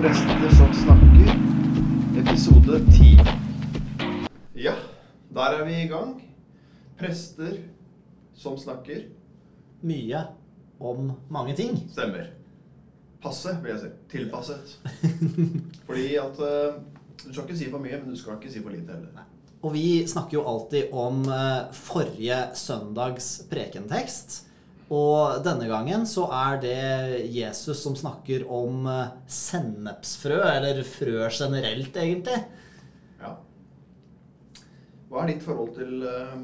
Prester som snakker, episode 10. Ja, der er vi i gang. Prester som snakker. Mye om mange ting. Stemmer. Passe, vil jeg si. Tilpasset. Fordi at eh, Du skal ikke si for mye, men du skal ikke si for lite heller. Og vi snakker jo alltid om eh, forrige søndags prekentekst. Og denne gangen så er det Jesus som snakker om eh, sennepsfrø, eller frø generelt, egentlig. Ja. Hva er ditt forhold til eh,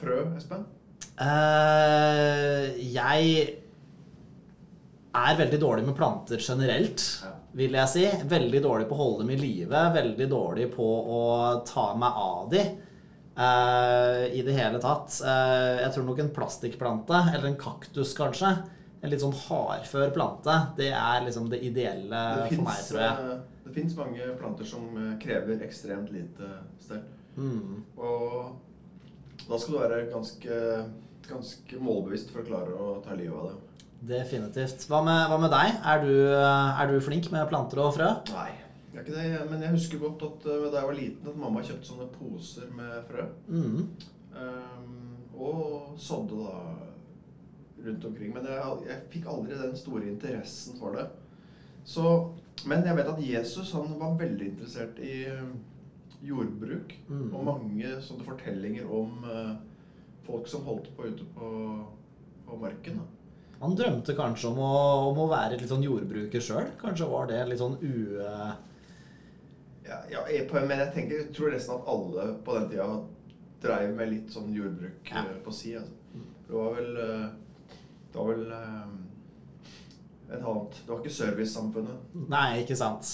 frø, Espen? Eh, jeg er veldig dårlig med planter generelt, vil jeg si. Veldig dårlig på å holde dem i live. Veldig dårlig på å ta meg av dem. I det hele tatt. Eh, jeg tror nok en plastikkplante, eller en kaktus kanskje, en litt sånn hardfør plante, det er liksom det ideelle for meg, tror jeg. eh, det fins mange planter som eh, krever ekstremt lite stell. Mm. Og da skal du være ganske, ganske målbevisst for å klare å ta livet av det. Definitivt. Hva med, hva med deg? Er du, er du flink med planter og frø? Nei, jeg er ikke det. Men jeg husker godt at eh, da jeg var liten, at mamma kjøpte sånne poser med frø. Mm. Um, og sådde da rundt omkring. Men jeg, jeg fikk aldri den store interessen for det. Så, men jeg vet at Jesus han var veldig interessert i eh, jordbruk. Mm. Og mange sånne fortellinger om uh, folk som holdt på ute på, på marken. Da. Han drømte kanskje om å, om å være litt sånn jordbruker sjøl. Kanskje var det litt sånn u... Ja, ja, men jeg tenker, jeg tror nesten at alle på den tida dreiv med litt sånn jordbruk Ja. eh, på si. Altså. Det var vel eh, Det var vel eh, et annet Det var ikke servicesamfunnet. Nei, ikke sant.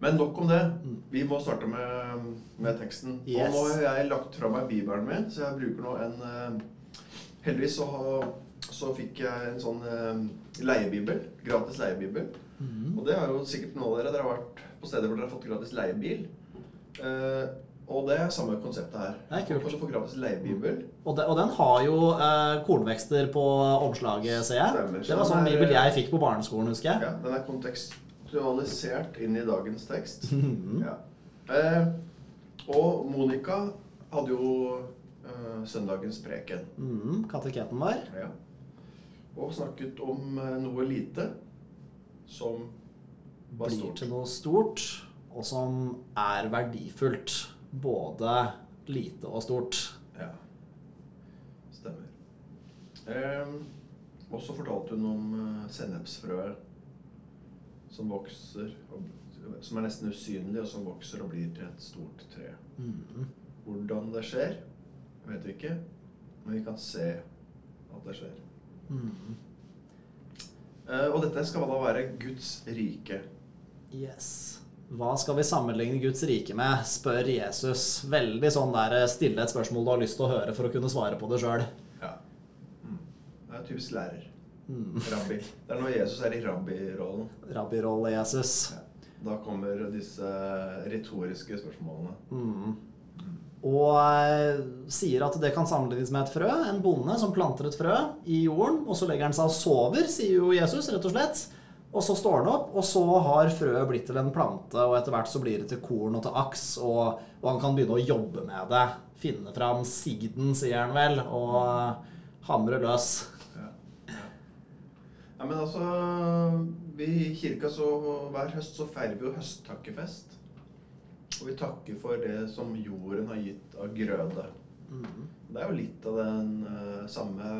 Men nok om det. Mm. Vi må starte med, med teksten. Yes. Og nå har jeg lagt fra meg bibelen min, så jeg bruker nå en Heldigvis så, så fikk jeg en sånn leiebibel. Gratis leiebibel. Mm. Og det har jo sikkert noen av dere. Dere har vært på steder hvor dere har fått gratis leiebil. Uh, og det er samme konseptet her. Det er kult. Får gratis leiebibel. Og, de, og den har jo eh, kornvekster på omslaget, ser jeg. Stemmer. Det var sånn er- bibel jeg fikk på barneskolen, husker jeg. Ja, den er kontekstualisert inn i dagens tekst. Mhm. Ja. Eh, og Monica hadde jo eh, søndagens preken. Mm, kateketen vår. Ja. Og snakket om eh, noe lite som Blir stort. til noe stort, og som er verdifullt. Både lite og stort. Ja. Stemmer. Eh, og så fortalte hun om eh, sennepsfrøet som vokser Som er nesten usynlig, og som vokser og blir til et stort tre. Mm. Hvordan det skjer, vet vi ikke, men vi kan se at det skjer. Mm. Eh, og dette skal da være Guds rike. Yes. Hva skal vi sammenligne Guds rike med, spør Jesus. Veldig sånn der eh, stille et spørsmål du har lyst til å høre for å kunne svare på det sjøl. Ja. Mm. Det er typisk lærer. Mm. Rabbi. Det er når Jesus er i rabbirollen. Rabbirolle Jesus. Ja. Da kommer disse retoriske spørsmålene. Mm. Og eh, sier at det kan sammenlignes med et frø. En bonde som planter et frø i jorden, og så legger han seg og sover, sier jo Jesus, rett og slett. Og så står han opp, og så har frøet blitt til en plante, og etter hvert så blir det til korn og til aks, og, og han kan begynne å jobbe med det. Finne fram sigden, sier han vel, og hamre løs. Ja. ja, men altså Vi i kirka så hver høst så feirer vi jo høsttakkefest. Og vi takker for det som jorden har gitt av grøde. Mm. Det er jo litt av den uh, samme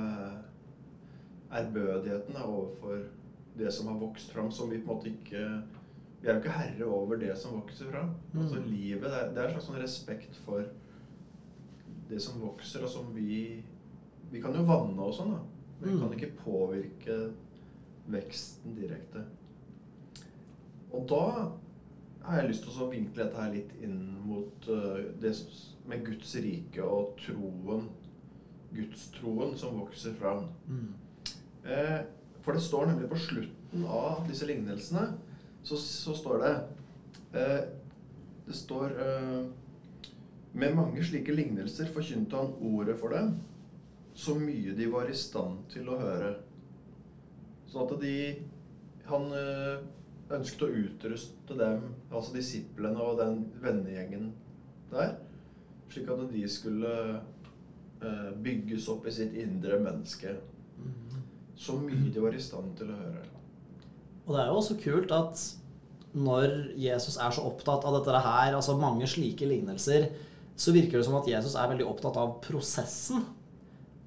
ærbødigheten overfor det som har vokst fram, som vi på en måte ikke Vi er jo ikke herre over det som vokser fram. Altså Mm. livet, det er, det er en slags sånn respekt for det som vokser, og som vi Vi kan jo vanne og sånn, da. Men vi Mm. kan ikke påvirke veksten direkte. Og da har jeg lyst til å vinkle dette her litt inn mot eh, det med Guds rike og troen, gudstroen som vokser fram. Mm. Eh, for det står nemlig på slutten av disse lignelsene, så, så står det eh, Det står eh, Med mange slike lignelser forkynte han ordet for dem, så mye de var i stand til å høre. Sånn at de Han ønsket å utruste dem, altså disiplene og den vennegjengen der, slik at de skulle eh, bygges opp i sitt indre menneske. Så mye de var i stand til å høre. Og det er jo også kult at når Jesus er så opptatt av dette her, altså mange slike lignelser, så virker det som at Jesus er veldig opptatt av prosessen.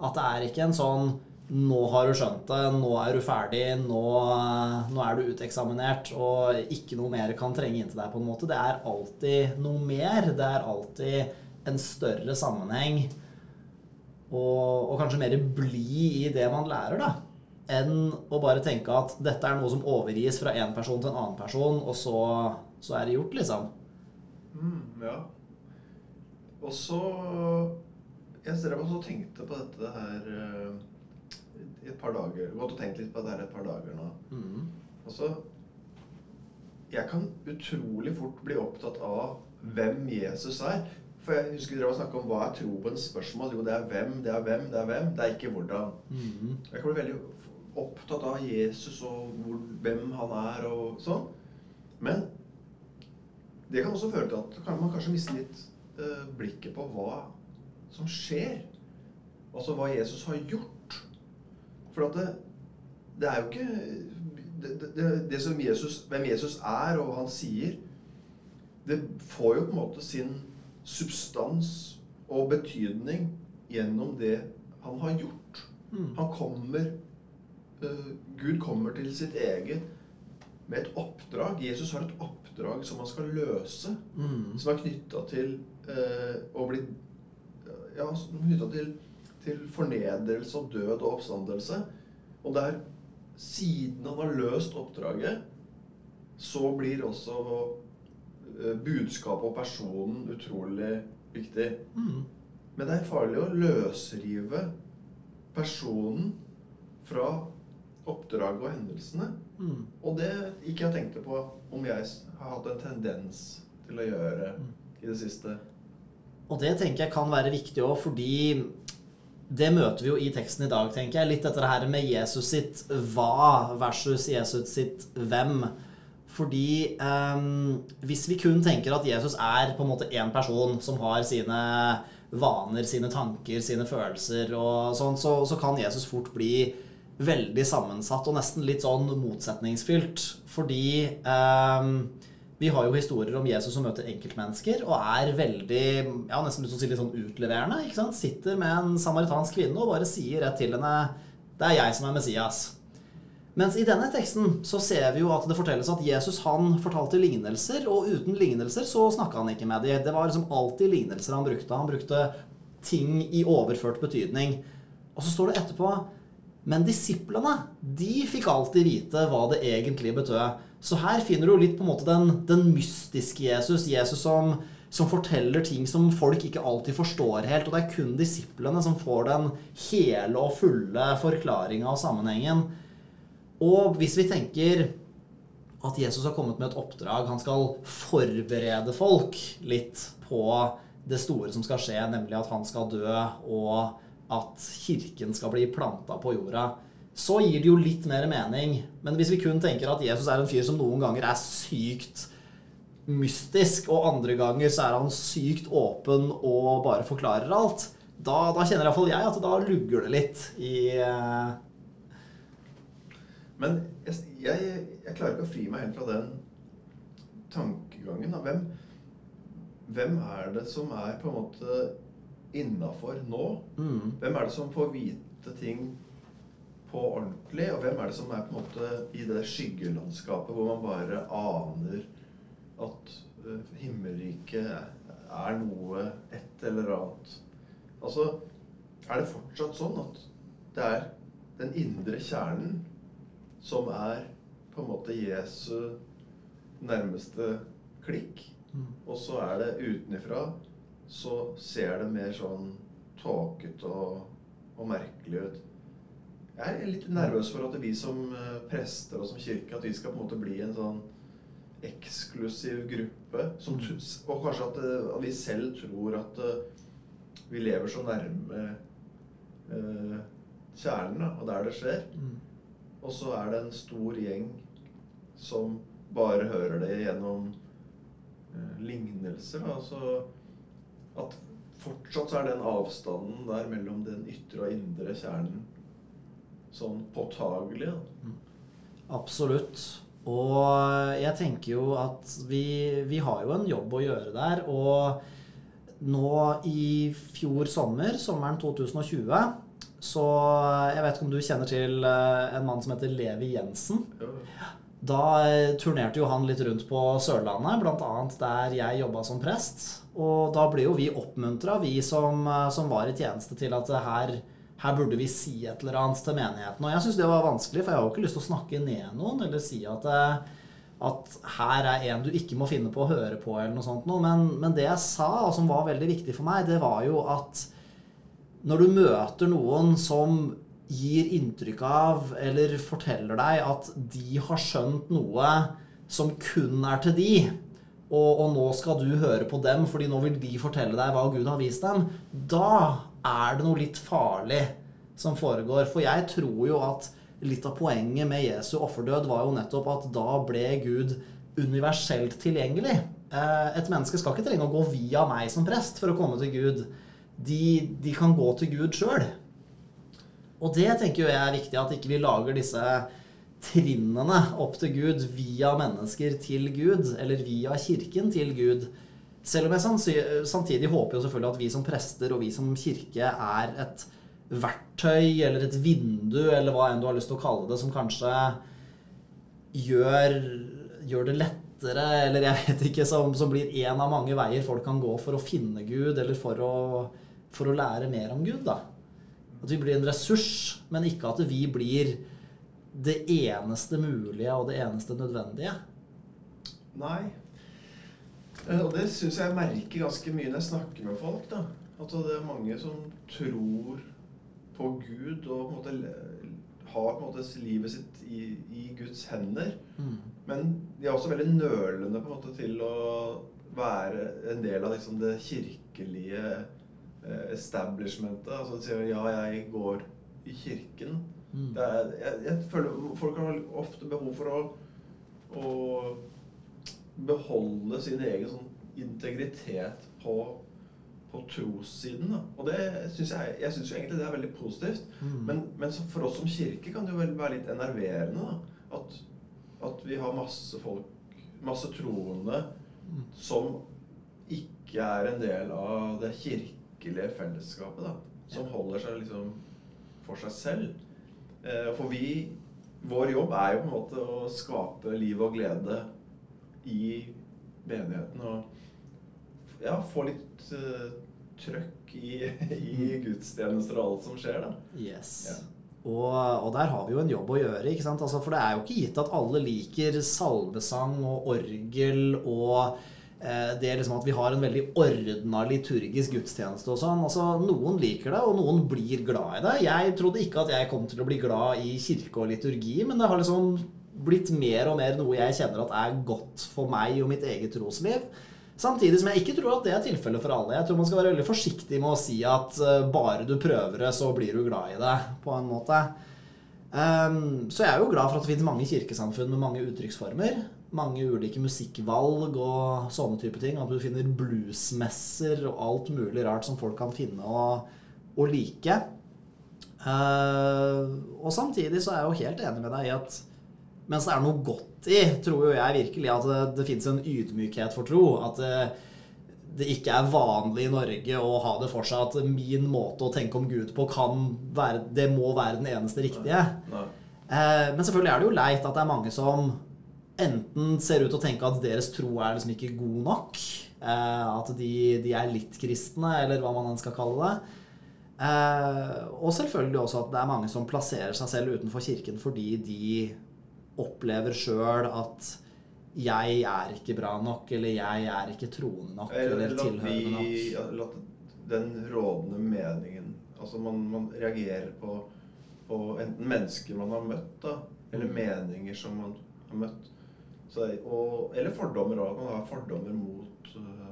At det er ikke en sånn nå har du skjønt det, nå er du ferdig, nå, nå er du uteksaminert, og ikke noe mer kan trenge inn til deg, på en måte. Det er alltid noe mer. Det er alltid en større sammenheng. Og, og kanskje mer bli i det man lærer, da. Enn å bare tenke at dette er noe som overgis fra en person til en annen person, og så, så er det gjort, liksom. Mm, ja. Og så Jeg drev også og tenkte på dette her eh, i et par dager. Gått og tenkt litt på det her et par dager nå. Mm. Altså Jeg kan utrolig fort bli opptatt av hvem Jesus er. For jeg husker dere snakka om hva er troens spørsmål. Jo, det er hvem, det er hvem, det er hvem. Det er ikke hvordan. Mm. Jeg kan bli veldig opptatt av Jesus og hvor, hvem han er og sånn. Men det kan også føre til at kan man kanskje mister litt uh, blikket på hva som skjer. Altså hva Jesus har gjort. For at det, det er jo ikke det, det, det, det som Jesus, Hvem Jesus er og hva han sier, det får jo på en måte sin substans og betydning gjennom det han har gjort. Mm. Han kommer uh, Gud kommer til sitt eget med et oppdrag. Jesus har et oppdrag som han skal løse. Mm. Som er knytta til uh, å bli Ja, knytta til, til fornedrelse og død og oppstandelse. Og der, siden han har løst oppdraget, så blir også eh, budskapet og personen utrolig viktig. Mm. Men det er farlig å løsrive personen fra oppdraget og hendelsene. Mm. Og det ikke jeg tenkte på om jeg har hatt en tendens til å gjøre i det siste. Og det tenker jeg kan være viktig òg, fordi det møter vi jo i teksten i dag, tenker jeg. Litt dette her med Jesus sitt hva versus Jesus sitt hvem. Fordi ehm, hvis vi kun tenker at Jesus er på en måte én person som har sine vaner, sine tanker, sine følelser og sånn, så, så kan Jesus fort bli veldig sammensatt og nesten litt sånn motsetningsfylt. Fordi ehm, vi har jo historier om Jesus som møter enkeltmennesker og er veldig ja, nesten litt sånn utleverende. ikke sant? Sitter med en samaritansk kvinne og bare sier rett til henne Det er jeg som er Messias. Mens i denne teksten så ser vi jo at det fortelles at Jesus han fortalte lignelser, og uten lignelser så snakka han ikke med dem. Det var liksom alltid lignelser han brukte. Han brukte ting i overført betydning. Og så står det etterpå men disiplene de fikk alltid vite hva det egentlig betød. Så her finner du litt på en måte den, den mystiske Jesus. Jesus som, som, forteller ting som folk ikke alltid forstår helt. Og det er kun disiplene som får den hele og fulle forklaringa og sammenhengen. Og hvis vi tenker at Jesus har kommet med et oppdrag, han skal forberede folk litt på det store som skal skje, nemlig at han skal dø, og at kirken skal bli planta på jorda, så gir det jo litt mer mening. Men hvis vi kun tenker at Jesus er en fyr som noen ganger er sykt mystisk, og andre ganger så er han sykt åpen og bare forklarer alt, da, da kjenner iallfall jeg at da lugger det litt i eh, Men jeg, jeg, jeg klarer ikke å fri meg helt fra den tankegangen. Hvem, hvem er det som er på en måte innafor nå? mm, Hvem er det som får vite ting på ordentlig? Og hvem er det som er på en måte i det skyggelandskapet hvor man bare aner at eh, himmelriket er noe, et eller annet? Altså, er det fortsatt sånn at det er den indre kjernen som er på en måte Jesu nærmeste klikk? mm, Og så er det utenifra så ser det mer sånn tåkete og, og merkelig ut. Jeg er litt nervøs for at vi som eh, prester og som kirke at vi skal på en måte bli en sånn eksklusiv gruppe. Som, Mm. og kanskje at, eh, at vi selv tror at eh, vi lever så nærme eh, kjernen, og der det skjer. mm, Og så er det en stor gjeng som bare hører det gjennom eh, lignelser. Altså at fortsatt så er den avstanden der mellom den ytre og indre kjernen sånn påtagelig. Da. Absolutt. Og jeg tenker jo at vi, vi har jo en jobb å gjøre der. Og nå i fjor sommer, sommeren 2020, så Jeg vet ikke om du kjenner til eh, en mann som heter Levi Jensen? Ja. Da eh, turnerte jo han litt rundt på Sørlandet, bl.a. der jeg jobba som prest. Og da ble jo vi oppmuntra, vi som, eh, som var i tjeneste, til at her, her burde vi si et eller annet til menigheten. Og jeg syns det var vanskelig, for jeg har jo ikke lyst til å snakke ned noen eller si at, eh, at her er en du ikke må finne på å høre på, eller noe sånt noe. Men, men det jeg sa, og som var veldig viktig for meg, det var jo at når du møter noen som gir inntrykk av eller forteller deg at de har skjønt noe som kun er til de, og, og, nå skal du høre på dem fordi nå vil de fortelle deg hva Gud har vist dem, da er det noe litt farlig som foregår. For jeg tror jo at litt av poenget med Jesu offerdød var jo nettopp at da ble Gud universelt tilgjengelig. Eh, et menneske skal ikke trenge å gå via meg som prest for å komme til Gud de, de kan gå til Gud sjøl. Og det tenker jeg er viktig, at ikke vi lager disse trinnene opp til Gud via mennesker til Gud, eller via kirken til Gud. Selv om jeg samtidig håper jo selvfølgelig at vi som prester og vi som kirke er et verktøy eller et vindu, eller hva enn du har lyst til å kalle det, som kanskje gjør, gjør det lettere, eller jeg vet ikke, som, som blir en av mange veier folk kan gå for å finne Gud, eller for å for å lære mer om Gud. da. At vi blir en ressurs, men ikke at vi blir det eneste mulige og det eneste nødvendige. Nei. Eh, og det syns jeg merker ganske mye når jeg snakker med folk. da. At det er mange som tror på Gud og på en måte har på en måte livet sitt i, i Guds hender. Mm. Men de er også veldig nølende på en måte til å være en del av liksom, det kirkelige Eh, establishmentet. Altså de sier ja, jeg går i kirken. Mm. Er, jeg, jeg, føler Folk har ofte behov for å, å beholde sin egen sånn integritet på, på trossiden. Da. Og det synes jeg, jeg syns jo egentlig det er veldig positivt. Mm. Men, men, for oss som kirke kan det jo vel være litt enerverende da. At, at vi har masse folk, masse troende, mm. som ikke er en del av det kirkelige fellesskapet, da, som holder seg liksom for seg selv. Eh, for vi Vår jobb er jo på en måte å skape liv og glede i menigheten. Og ja, få litt uh, trøkk i, i mm. gudstjenester og alt som skjer, da. Yes. Ja. Og, og, der har vi jo en jobb å gjøre. ikke sant? Altså, for det er jo ikke gitt at alle liker salmesang og orgel og Eh, det er liksom at vi har en veldig ordna liturgisk gudstjeneste og sånn. Altså, noen liker det, og noen blir glad i det. Jeg trodde ikke at jeg kom til å bli glad i kirke og liturgi, men det har liksom blitt mer og mer noe jeg kjenner at er godt for meg og mitt eget trosliv. Samtidig som jeg ikke tror at det er tilfellet for alle. Jeg tror man skal være veldig forsiktig med å si at eh, bare du prøver det, så blir du glad i det, på en måte. Um, så jeg er jo glad for at det finnes mange kirkesamfunn med mange uttrykksformer mange ulike musikkvalg og sånne type ting. At du finner bluesmesser og alt mulig rart som folk kan finne og, og like. Uh, og samtidig så er jeg jo helt enig med deg i at mens det er noe godt i, tror jo jeg virkelig at det, det fins en ydmykhet for tro. At det, det, ikke er vanlig i Norge å ha det for seg at min måte å tenke om Gud på kan være, det må være den eneste riktige. Nei. Nei. Eh, men selvfølgelig er det jo leit at det er mange som enten ser ut til å tenke at deres tro er liksom ikke god nok. Eh, at de, de, er litt kristne, eller hva man enn skal kalle det. Eh, og selvfølgelig også at det er mange som plasserer seg selv utenfor kirken fordi de opplever sjøl at jeg er ikke bra nok, eller jeg er ikke troende nok, eller, eller tilhørende nok. La den rådende meningen Altså man, man reagerer på, på, enten mennesker man har møtt, da, eller mm. meninger som man har møtt. Så, og, eller fordommer òg. Man har fordommer mot uh,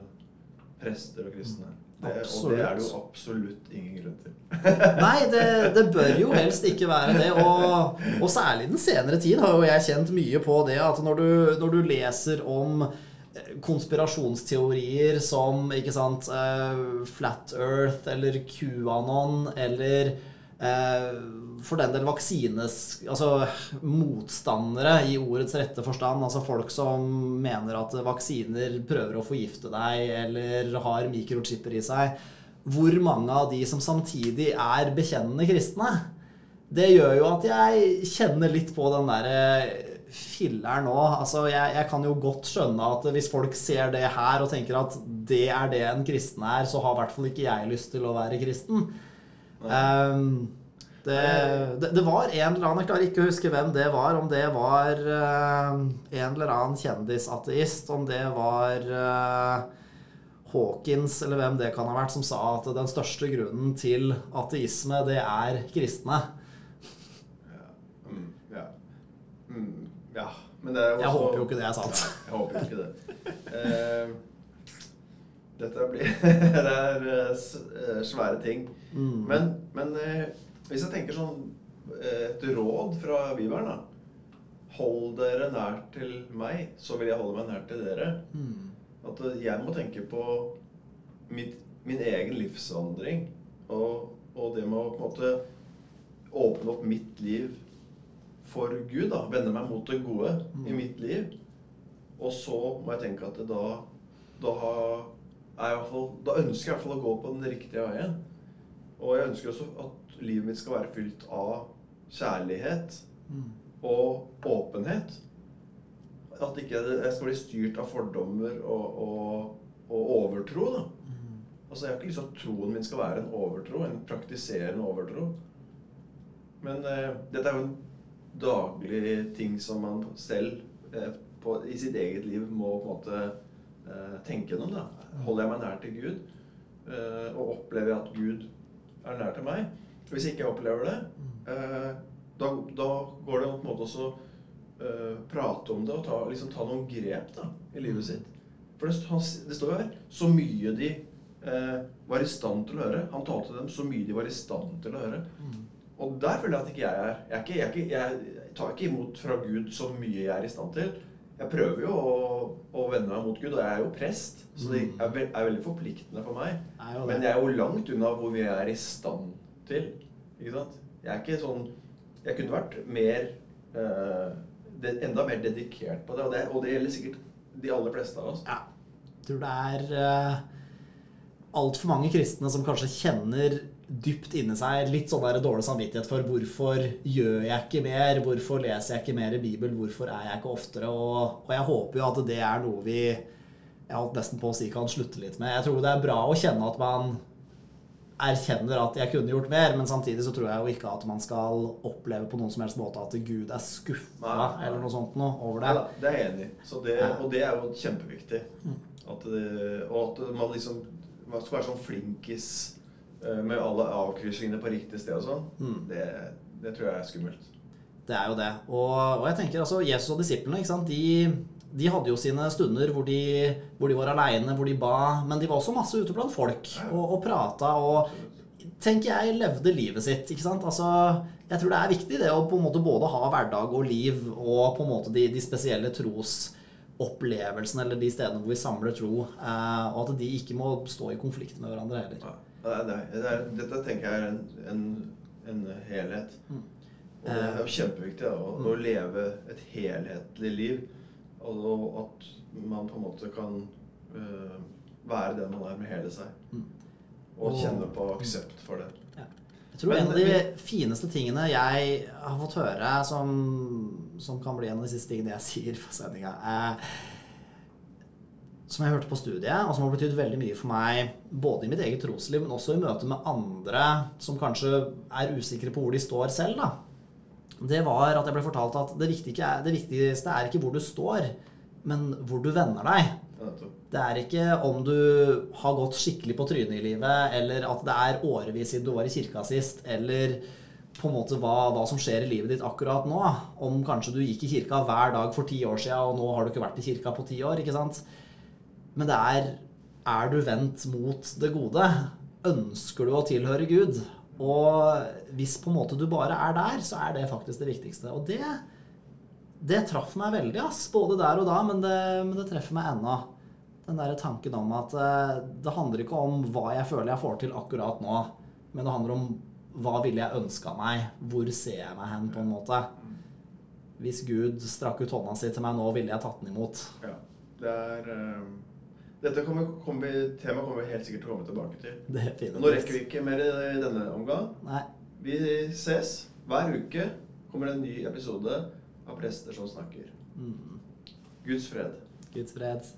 prester og kristne. Det, og det er det jo absolutt ingen grunn til. Nei, det, det bør jo helst ikke være det. Og, og særlig den senere tid har jo jeg kjent mye på det at når du, når du leser om eh, konspirasjonsteorier som ikke sant, eh, Flat Earth eller QAnon eller eh, for den del vaksines Altså motstandere i ordets rette forstand. Altså folk som mener at vaksiner prøver å forgifte deg eller har mikrochipper i seg. Hvor mange av de som samtidig er bekjennende kristne? Det gjør jo at jeg kjenner litt på den derre filleren nå. Altså, jeg, jeg kan jo godt skjønne at hvis folk ser det her og tenker at det er det en kristen er, så har i hvert fall ikke jeg lyst til å være kristen. Um, det, det, det var en eller annen, jeg klarer ikke å huske hvem det var, om det var uh, en eller annen kjendisateist, om det var uh, Hawkins eller hvem det kan ha vært, som sa at den største grunnen til ateisme, det er kristne. Ja. Mm, ja. Mm, ja. Men det er også, Jeg håper jo ikke det er sant. Nei, jeg håper ikke det. uh, dette blir Det er eh, svære ting. Mm. Men, men hvis jeg tenker sånn eh, et råd fra Bibelen, da. Hold dere nær til meg, så vil jeg holde meg nær til dere. Mm. At eh, jeg må tenke på mitt, min egen livsvandring. Og, og det med å på en måte åpne opp mitt liv for Gud. da, Vende meg mot det gode i Mm. mitt liv. Og så må jeg tenke at da da, har- i da ønsker jeg i hvert fall å gå på den riktige veien. Og jeg ønsker også at livet mitt skal være fylt av kjærlighet Mm. og åpenhet. At ikke jeg skal bli styrt av fordommer og, og, og overtro. da. Mm. Altså, Jeg har ikke lyst til at troen min skal være en overtro, en praktiserende overtro. Men eh, dette er jo en daglig ting som man selv eh, på, i sitt eget liv må på en måte eh, tenke gjennom. da. Holder jeg meg nær til Gud, eh, og opplever jeg at Gud er nær til meg? Hvis ikke jeg opplever det, eh, da, da går det an på en måte også eh, prate om det og ta, liksom, ta noen grep da, i livet sitt. For det, han, det står jo her så mye de eh, var i stand til å høre. Han talte dem så mye de var i stand til å høre. Mm. Og der føler jeg at ikke jeg er. Jeg, er ikke, jeg, er ikke, jeg tar ikke imot fra Gud så mye jeg er i stand til. Jeg prøver jo å, å vende meg mot Gud, og jeg er jo prest, så det er, ve er veldig forpliktende for meg. Jeg. Men jeg er jo langt unna hvor vi er i stand til. Ikke sant? Jeg er ikke sånn Jeg kunne vært mer eh, det, Enda mer dedikert på det, og det, og det gjelder sikkert de aller fleste av oss. Ja. Jeg tror det er uh, altfor mange kristne som kanskje kjenner dypt inni seg litt sånn der dårlig samvittighet for hvorfor gjør jeg ikke mer, hvorfor leser jeg ikke mer i Bibelen, hvorfor er jeg ikke oftere? Og, og jeg håper jo at det er noe vi jeg holdt nesten på å si kan slutte litt med. Jeg tror det er bra å kjenne at man erkjenner at jeg kunne gjort mer, men samtidig så tror jeg jo ikke at man skal oppleve på noen som helst måte at Gud er skuffa eller noe sånt noe over det. Ja, det er jeg enig i. Og det er jo kjempeviktig. Mm. At det, og at man liksom man skal være sånn flinkis med alle avkryssingene på riktig sted og sånn. Mm. Det, det tror jeg er skummelt. Det er jo det. Og, og jeg tenker altså, Jesus og disiplene ikke? De, de hadde jo sine stunder hvor de, hvor de var aleine, hvor de ba. Men de var også masse ute blant folk og, og prata og tenker jeg levde livet sitt. ikke sant? Altså, jeg tror det er viktig det å på en måte både ha hverdag og liv og på en måte de, de spesielle trosopplevelsene eller de stedene hvor vi samler tro. Eh, og at de ikke må stå i konflikt med hverandre heller. Ja. Det er, det er, er, dette tenker jeg er en, en, en helhet. Mm. Og det er jo kjempeviktig da, å, Mm. å leve et helhetlig liv. Og, og at man på en måte kan uh, være den man er med hele seg. Mm. Og kjenne på aksept for det. Jeg tror Men- en av de fineste tingene jeg har fått høre, som, som kan bli en av de siste tingene jeg sier på sendinga, eh, som jeg hørte på studiet, og som har betydd veldig mye for meg, både i mitt eget trosliv, men også i møte med andre som kanskje er usikre på hvor de står selv, da. Det var at jeg ble fortalt at det er, det viktigste er ikke hvor du står, men hvor du vender deg. Det er ikke om du har gått skikkelig på trynet i livet, eller at det er årevis siden du var i kirka sist, eller på en måte hva, hva som skjer i livet ditt akkurat nå. Om kanskje du gikk i kirka hver dag for ti år siden, og nå har du ikke vært i kirka på ti år. ikke sant? Men det er er du vendt mot det gode? Ønsker du å tilhøre Gud? Og hvis på en måte du bare er der, så er det faktisk det viktigste. Og det, det traff meg veldig, ass. Både der og da, men det, men det treffer meg ennå. Den der tanken om at eh, det handler ikke om hva jeg føler jeg får til akkurat nå, men det handler om hva ville jeg ønska meg? Hvor ser jeg meg hen, på en måte? Hvis Gud strakk ut hånda si til meg nå, ville jeg tatt den imot. Ja. Det er eh, Dette kommer, kommer temaet kommer vi helt sikkert til å komme tilbake til. Nå rekker vi ikke mer i denne omgang. Nei. Vi ses. Hver uke kommer det en ny episode av Prester som snakker. Mm. Guds fred. Guds fred.